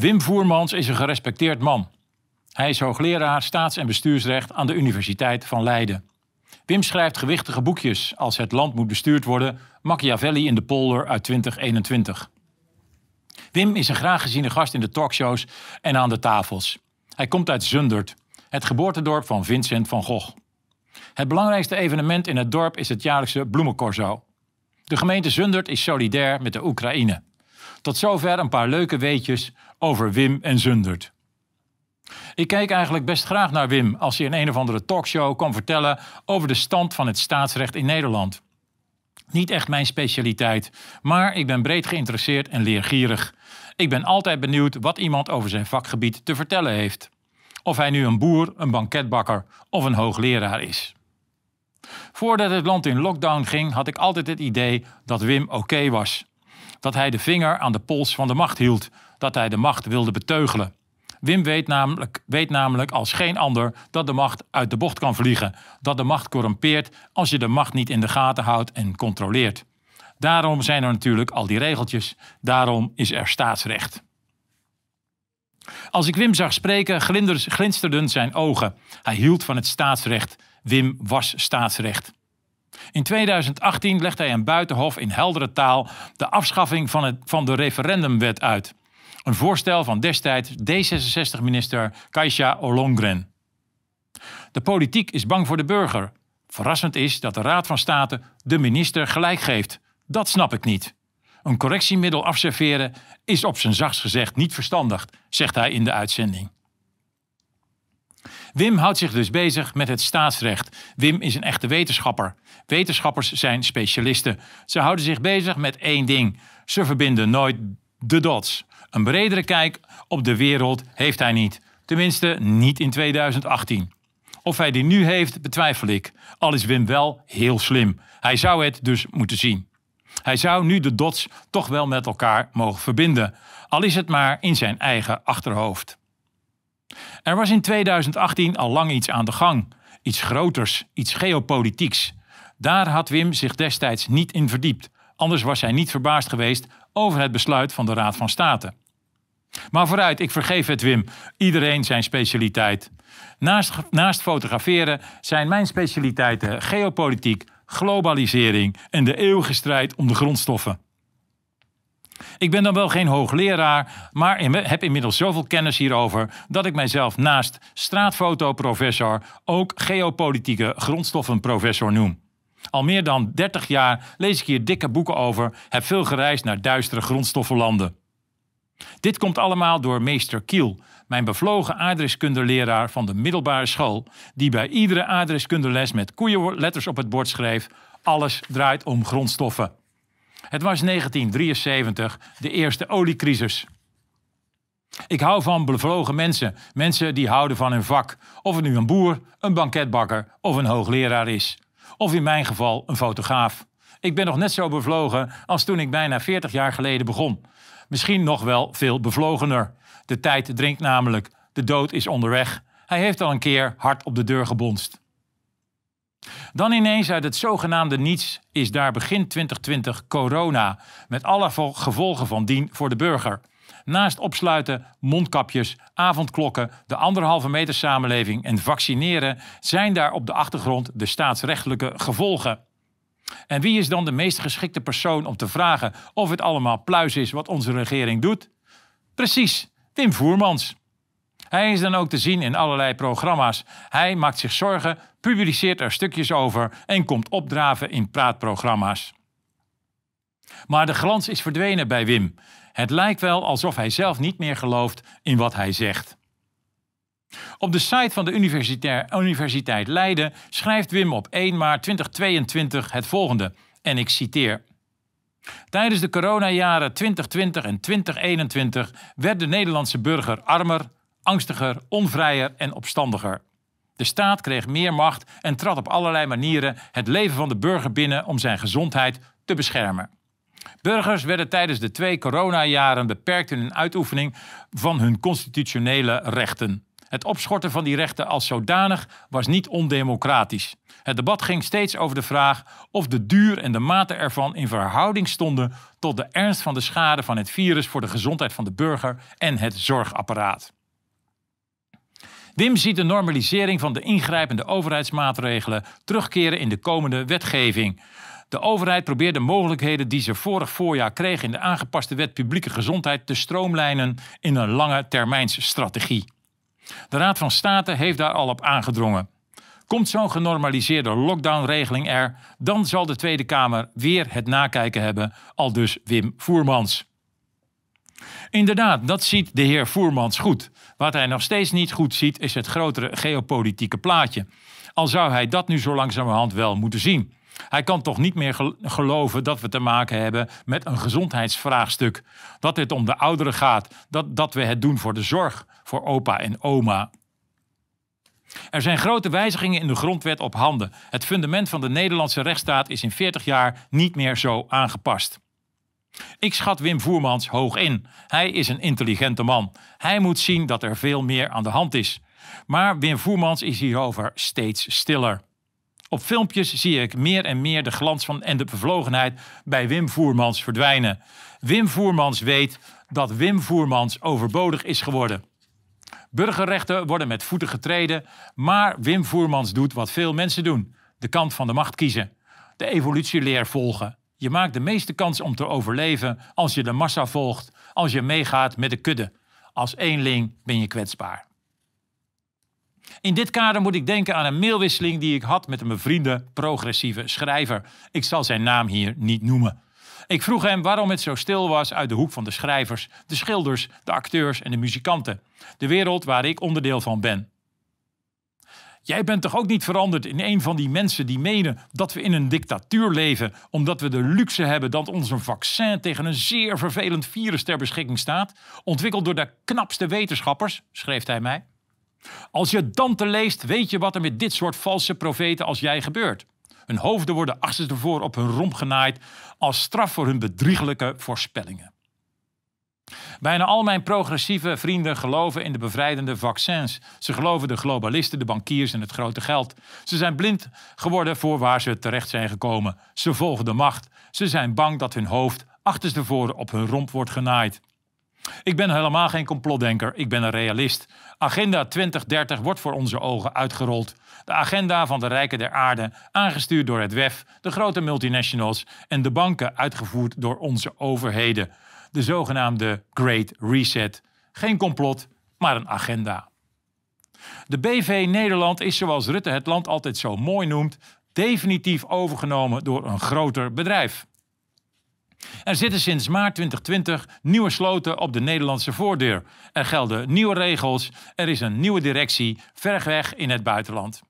Wim Voermans is een gerespecteerd man. Hij is hoogleraar staats- en bestuursrecht aan de Universiteit van Leiden. Wim schrijft gewichtige boekjes als Het land moet bestuurd worden, Machiavelli in de polder uit 2021. Wim is een graag geziene gast in de talkshows en aan de tafels. Hij komt uit Zundert, het geboortedorp van Vincent van Gogh. Het belangrijkste evenement in het dorp is het jaarlijkse bloemencorso. De gemeente Zundert is solidair met de Oekraïne. Tot zover een paar leuke weetjes over Wim en Zundert. Ik keek eigenlijk best graag naar Wim als hij in een of andere talkshow kon vertellen over de stand van het staatsrecht in Nederland. Niet echt mijn specialiteit, maar ik ben breed geïnteresseerd en leergierig. Ik ben altijd benieuwd wat iemand over zijn vakgebied te vertellen heeft. Of hij nu een boer, een banketbakker of een hoogleraar is. Voordat het land in lockdown ging, had ik altijd het idee dat Wim oké was. Dat hij de vinger aan de pols van de macht hield, dat hij de macht wilde beteugelen. Wim weet namelijk, weet namelijk als geen ander dat de macht uit de bocht kan vliegen. Dat de macht corrumpeert als je de macht niet in de gaten houdt en controleert. Daarom zijn er natuurlijk al die regeltjes. Daarom is er staatsrecht. Als ik Wim zag spreken, glinsterden zijn ogen. Hij hield van het staatsrecht. Wim was staatsrecht. In 2018 legde hij een buitenhof in heldere taal de afschaffing van, het, van de referendumwet uit. Een voorstel van destijds D66-minister Kaisha Ollongren. De politiek is bang voor de burger. Verrassend is dat de Raad van State de minister gelijk geeft. Dat snap ik niet. Een correctiemiddel afserveren is op zijn zachtst gezegd niet verstandig, zegt hij in de uitzending. Wim houdt zich dus bezig met het staatsrecht. Wim is een echte wetenschapper. Wetenschappers zijn specialisten. Ze houden zich bezig met één ding. Ze verbinden nooit de dots. Een bredere kijk op de wereld heeft hij niet. Tenminste, niet in 2018. Of hij die nu heeft, betwijfel ik. Al is Wim wel heel slim. Hij zou het dus moeten zien. Hij zou nu de dots toch wel met elkaar mogen verbinden, al is het maar in zijn eigen achterhoofd. Er was in 2018 al lang iets aan de gang, iets groters, iets geopolitieks. Daar had Wim zich destijds niet in verdiept, anders was hij niet verbaasd geweest over het besluit van de Raad van State. Maar vooruit, ik vergeef het Wim, iedereen zijn specialiteit. Naast, naast fotograferen zijn mijn specialiteiten geopolitiek, globalisering en de eeuwige strijd om de grondstoffen. Ik ben dan wel geen hoogleraar, maar heb inmiddels zoveel kennis hierover dat ik mijzelf naast straatfotoprofessor ook geopolitieke grondstoffenprofessor noem. Al meer dan 30 jaar lees ik hier dikke boeken over, heb veel gereisd naar duistere grondstoffenlanden. Dit komt allemaal door meester Kiel, mijn bevlogen aardrijkskundeleraar van de middelbare school, die bij iedere aardrijkskundeles met koeienletters op het bord schreef: alles draait om grondstoffen. Het was 1973, de eerste oliecrisis. Ik hou van bevlogen mensen, mensen die houden van hun vak, of het nu een boer, een banketbakker of een hoogleraar is, of in mijn geval een fotograaf. Ik ben nog net zo bevlogen als toen ik bijna 40 jaar geleden begon. Misschien nog wel veel bevlogener. De tijd dringt namelijk. De dood is onderweg. Hij heeft al een keer hard op de deur gebonst. Dan ineens uit het zogenaamde niets is daar begin 2020 corona, met alle gevolgen van dien voor de burger. Naast opsluiten, mondkapjes, avondklokken, de anderhalve meter samenleving en vaccineren zijn daar op de achtergrond de staatsrechtelijke gevolgen. En wie is dan de meest geschikte persoon om te vragen of het allemaal pluis is wat onze regering doet? Precies, Wim Voermans. Hij is dan ook te zien in allerlei programma's. Hij maakt zich zorgen, publiceert er stukjes over en komt opdraven in praatprogramma's. Maar de glans is verdwenen bij Wim. Het lijkt wel alsof hij zelf niet meer gelooft in wat hij zegt. Op de site van de Universiteit Leiden schrijft Wim op 1 maart 2022 het volgende, en ik citeer. Tijdens de coronajaren 2020 en 2021 werd de Nederlandse burger armer, angstiger, onvrijer en opstandiger. De staat kreeg meer macht en trad op allerlei manieren het leven van de burger binnen om zijn gezondheid te beschermen. Burgers werden tijdens de twee coronajaren beperkt in hun uitoefening van hun constitutionele rechten. Het opschorten van die rechten als zodanig was niet ondemocratisch. Het debat ging steeds over de vraag of de duur en de mate ervan in verhouding stonden tot de ernst van de schade van het virus voor de gezondheid van de burger en het zorgapparaat. Wim ziet de normalisering van de ingrijpende overheidsmaatregelen terugkeren in de komende wetgeving. De overheid probeert de mogelijkheden die ze vorig voorjaar kreeg in de aangepaste wet publieke gezondheid te stroomlijnen in een lange termijnsstrategie. De Raad van State heeft daar al op aangedrongen. Komt zo'n genormaliseerde lockdownregeling er, dan zal de Tweede Kamer weer het nakijken hebben, al dus Wim Voermans. Inderdaad, dat ziet de heer Voermans goed. Wat hij nog steeds niet goed ziet, is het grotere geopolitieke plaatje. Al zou hij dat nu zo langzamerhand wel moeten zien. Hij kan toch niet meer geloven dat we te maken hebben met een gezondheidsvraagstuk. Dat het om de ouderen gaat. Dat, dat we het doen voor de zorg, voor opa en oma. Er zijn grote wijzigingen in de grondwet op handen. Het fundament van de Nederlandse rechtsstaat is in 40 jaar niet meer zo aangepast. Ik schat Wim Voermans hoog in. Hij is een intelligente man. Hij moet zien dat er veel meer aan de hand is. Maar Wim Voermans is hierover steeds stiller. Op filmpjes zie ik meer en meer de glans van en de bevlogenheid bij Wim Voermans verdwijnen. Wim Voermans weet dat Wim Voermans overbodig is geworden. Burgerrechten worden met voeten getreden, maar Wim Voermans doet wat veel mensen doen: de kant van de macht kiezen, de evolutieleer volgen. Je maakt de meeste kans om te overleven als je de massa volgt, als je meegaat met de kudde. Als eenling ben je kwetsbaar. In dit kader moet ik denken aan een mailwisseling die ik had met een bevriende progressieve schrijver. Ik zal zijn naam hier niet noemen. Ik vroeg hem waarom het zo stil was uit de hoek van de schrijvers, de schilders, de acteurs en de muzikanten. De wereld waar ik onderdeel van ben. Jij bent toch ook niet veranderd in een van die mensen die menen dat we in een dictatuur leven, omdat we de luxe hebben dat ons een vaccin tegen een zeer vervelend virus ter beschikking staat, ontwikkeld door de knapste wetenschappers, schreef hij mij. Als je Dante leest, weet je wat er met dit soort valse profeten als jij gebeurt. Hun hoofden worden achterstevoren op hun romp genaaid als straf voor hun bedriegelijke voorspellingen. Bijna al mijn progressieve vrienden geloven in de bevrijdende vaccins. Ze geloven de globalisten, de bankiers en het grote geld. Ze zijn blind geworden voor waar ze terecht zijn gekomen. Ze volgen de macht. Ze zijn bang dat hun hoofd achterstevoren op hun romp wordt genaaid. Ik ben helemaal geen complotdenker, ik ben een realist. Agenda 2030 wordt voor onze ogen uitgerold. De agenda van de rijken der aarde, aangestuurd door het WEF, de grote multinationals en de banken, uitgevoerd door onze overheden. De zogenaamde Great Reset. Geen complot, maar een agenda. De BV Nederland is, zoals Rutte het land altijd zo mooi noemt, definitief overgenomen door een groter bedrijf. Er zitten sinds maart 2020 nieuwe sloten op de Nederlandse voordeur. Er gelden nieuwe regels. Er is een nieuwe directie ver weg in het buitenland.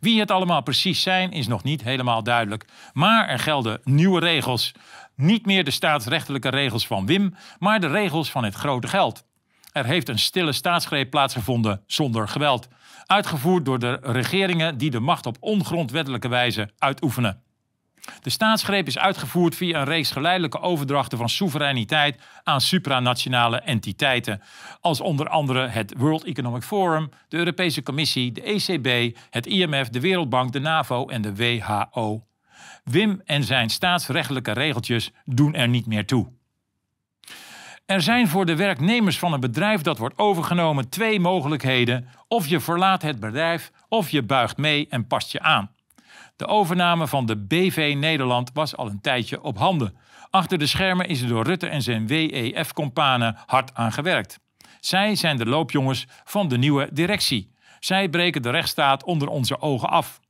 Wie het allemaal precies zijn is nog niet helemaal duidelijk. Maar er gelden nieuwe regels. Niet meer de staatsrechtelijke regels van Wim, maar de regels van het grote geld. Er heeft een stille staatsgreep plaatsgevonden zonder geweld. Uitgevoerd door de regeringen die de macht op ongrondwettelijke wijze uitoefenen. De staatsgreep is uitgevoerd via een reeks geleidelijke overdrachten van soevereiniteit aan supranationale entiteiten, als onder andere het World Economic Forum, de Europese Commissie, de ECB, het IMF, de Wereldbank, de NAVO en de WHO. Wim en zijn staatsrechtelijke regeltjes doen er niet meer toe. Er zijn voor de werknemers van een bedrijf dat wordt overgenomen twee mogelijkheden. Of je verlaat het bedrijf of je buigt mee en past je aan. De overname van de BV Nederland was al een tijdje op handen. Achter de schermen is er door Rutte en zijn WEF-companen hard aan gewerkt. Zij zijn de loopjongens van de nieuwe directie. Zij breken de rechtsstaat onder onze ogen af.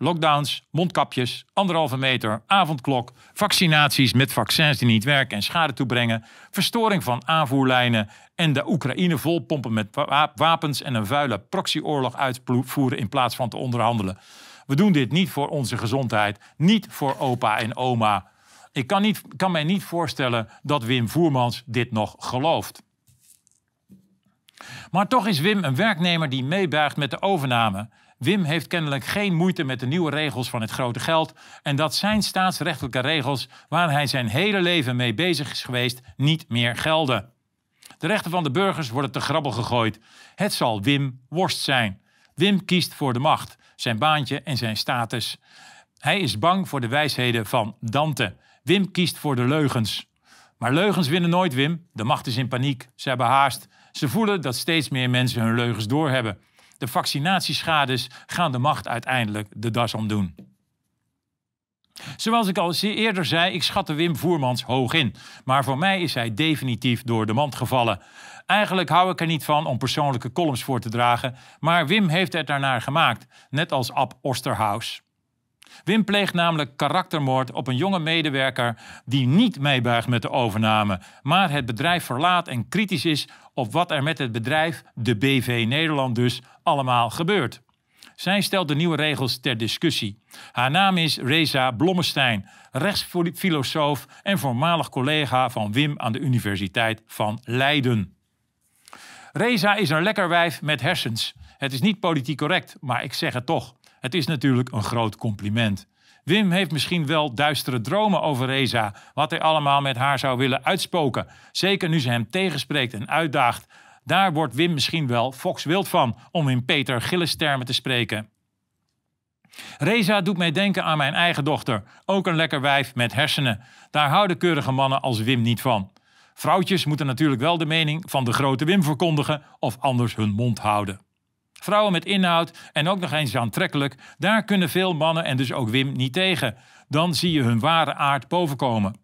Lockdowns, mondkapjes, anderhalve meter, avondklok, vaccinaties met vaccins die niet werken en schade toebrengen, verstoring van aanvoerlijnen en de Oekraïne volpompen met wapens en een vuile proxyoorlog uitvoeren in plaats van te onderhandelen. We doen dit niet voor onze gezondheid, niet voor opa en oma. Ik kan, niet, kan mij niet voorstellen dat Wim Voermans dit nog gelooft. Maar toch is Wim een werknemer die meebuigt met de overname. Wim heeft kennelijk geen moeite met de nieuwe regels van het grote geld en dat zijn staatsrechtelijke regels waar hij zijn hele leven mee bezig is geweest niet meer gelden. De rechten van de burgers worden te grabbel gegooid. Het zal Wim Worst zijn. Wim kiest voor de macht, zijn baantje en zijn status. Hij is bang voor de wijsheden van Dante. Wim kiest voor de leugens. Maar leugens winnen nooit, Wim. De macht is in paniek. Ze hebben haast. Ze voelen dat steeds meer mensen hun leugens doorhebben. De vaccinatieschades gaan de macht uiteindelijk de das om doen. Zoals ik al eerder zei, ik schatte Wim Voermans hoog in. Maar voor mij is hij definitief door de mand gevallen. Eigenlijk hou ik er niet van om persoonlijke columns voor te dragen, maar Wim heeft het daarnaar gemaakt, net als Ab Osterhaus. Wim pleegt namelijk karaktermoord op een jonge medewerker die niet meebuigt met de overname, maar het bedrijf verlaat en kritisch is op wat er met het bedrijf, de BV Nederland dus, allemaal gebeurt. Zij stelt de nieuwe regels ter discussie. Haar naam is Reza Blommestein, rechtsfilosoof en voormalig collega van Wim aan de Universiteit van Leiden. Reza is een lekker wijf met hersens. Het is niet politiek correct, maar ik zeg het toch. Het is natuurlijk een groot compliment. Wim heeft misschien wel duistere dromen over Reza, wat hij allemaal met haar zou willen uitspoken. Zeker nu ze hem tegenspreekt en uitdaagt. Daar wordt Wim misschien wel Fox wild van, om in Peter Gillis termen te spreken. Reza doet mij denken aan mijn eigen dochter, ook een lekker wijf met hersenen. Daar houden keurige mannen als Wim niet van. Vrouwtjes moeten natuurlijk wel de mening van de grote Wim verkondigen of anders hun mond houden. Vrouwen met inhoud en ook nog eens aantrekkelijk, daar kunnen veel mannen en dus ook Wim niet tegen. Dan zie je hun ware aard bovenkomen.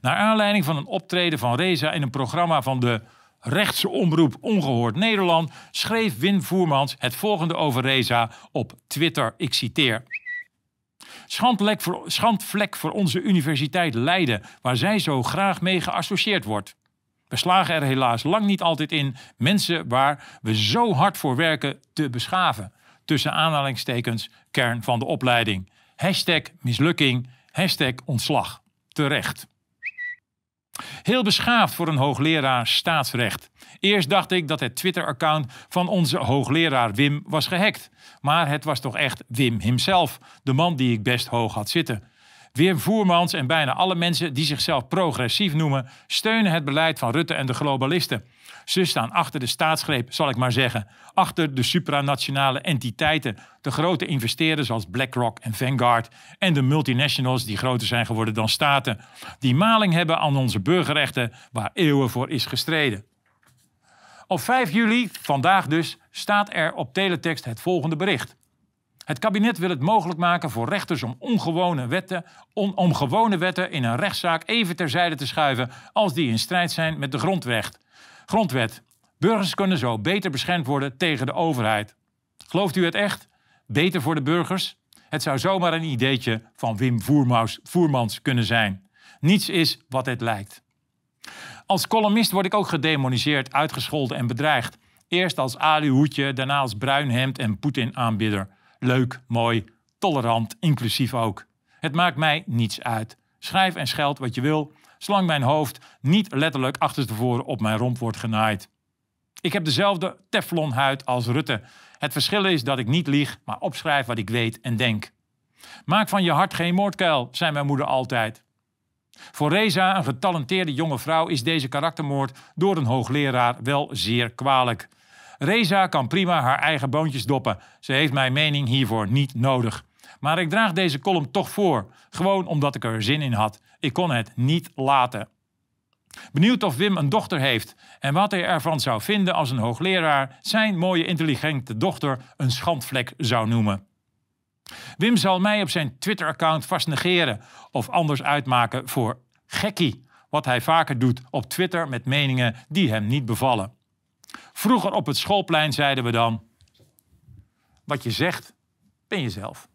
Naar aanleiding van een optreden van Reza in een programma van de rechtse omroep Ongehoord Nederland schreef Wim Voermans het volgende over Reza op Twitter. Ik citeer. Schandvlek voor, schandvlek voor onze universiteit Leiden, waar zij zo graag mee geassocieerd wordt. We slagen er helaas lang niet altijd in mensen waar we zo hard voor werken te beschaven. Tussen aanhalingstekens kern van de opleiding. Hashtag mislukking, hashtag ontslag. Terecht. Heel beschaafd voor een hoogleraar staatsrecht. Eerst dacht ik dat het Twitter-account van onze hoogleraar Wim was gehackt. Maar het was toch echt Wim himself, de man die ik best hoog had zitten. Wim Voermans en bijna alle mensen die zichzelf progressief noemen, steunen het beleid van Rutte en de globalisten. Ze staan achter de staatsgreep, zal ik maar zeggen. Achter de supranationale entiteiten, de grote investeerders als BlackRock en Vanguard en de multinationals die groter zijn geworden dan staten. Die maling hebben aan onze burgerrechten waar eeuwen voor is gestreden. Op 5 juli, vandaag dus, staat er op teletext het volgende bericht. Het kabinet wil het mogelijk maken voor rechters om, ongewone wetten, om gewone wetten in een rechtszaak even terzijde te schuiven als die in strijd zijn met de grondwet. grondwet. Burgers kunnen zo beter beschermd worden tegen de overheid. Gelooft u het echt? Beter voor de burgers? Het zou zomaar een ideetje van Wim Voermans kunnen zijn. Niets is wat het lijkt. Als columnist word ik ook gedemoniseerd, uitgescholden en bedreigd. Eerst als aluhoedje, daarna als bruin hemd en Poetin-aanbidder. Leuk, mooi, tolerant, inclusief ook. Het maakt mij niets uit. Schrijf en scheld wat je wil, zolang mijn hoofd niet letterlijk achterstevoren op mijn romp wordt genaaid. Ik heb dezelfde teflonhuid als Rutte. Het verschil is dat ik niet lieg, maar opschrijf wat ik weet en denk. Maak van je hart geen moordkuil, zei mijn moeder altijd. Voor Reza, een getalenteerde jonge vrouw, is deze karaktermoord door een hoogleraar wel zeer kwalijk. Reza kan prima haar eigen boontjes doppen. Ze heeft mijn mening hiervoor niet nodig. Maar ik draag deze column toch voor, gewoon omdat ik er zin in had. Ik kon het niet laten. Benieuwd of Wim een dochter heeft en wat hij ervan zou vinden als een hoogleraar zijn mooie intelligente dochter een schandvlek zou noemen. Wim zal mij op zijn Twitter-account vast negeren of anders uitmaken voor gekkie, wat hij vaker doet op Twitter met meningen die hem niet bevallen. Vroeger op het schoolplein zeiden we dan: Wat je zegt, ben jezelf.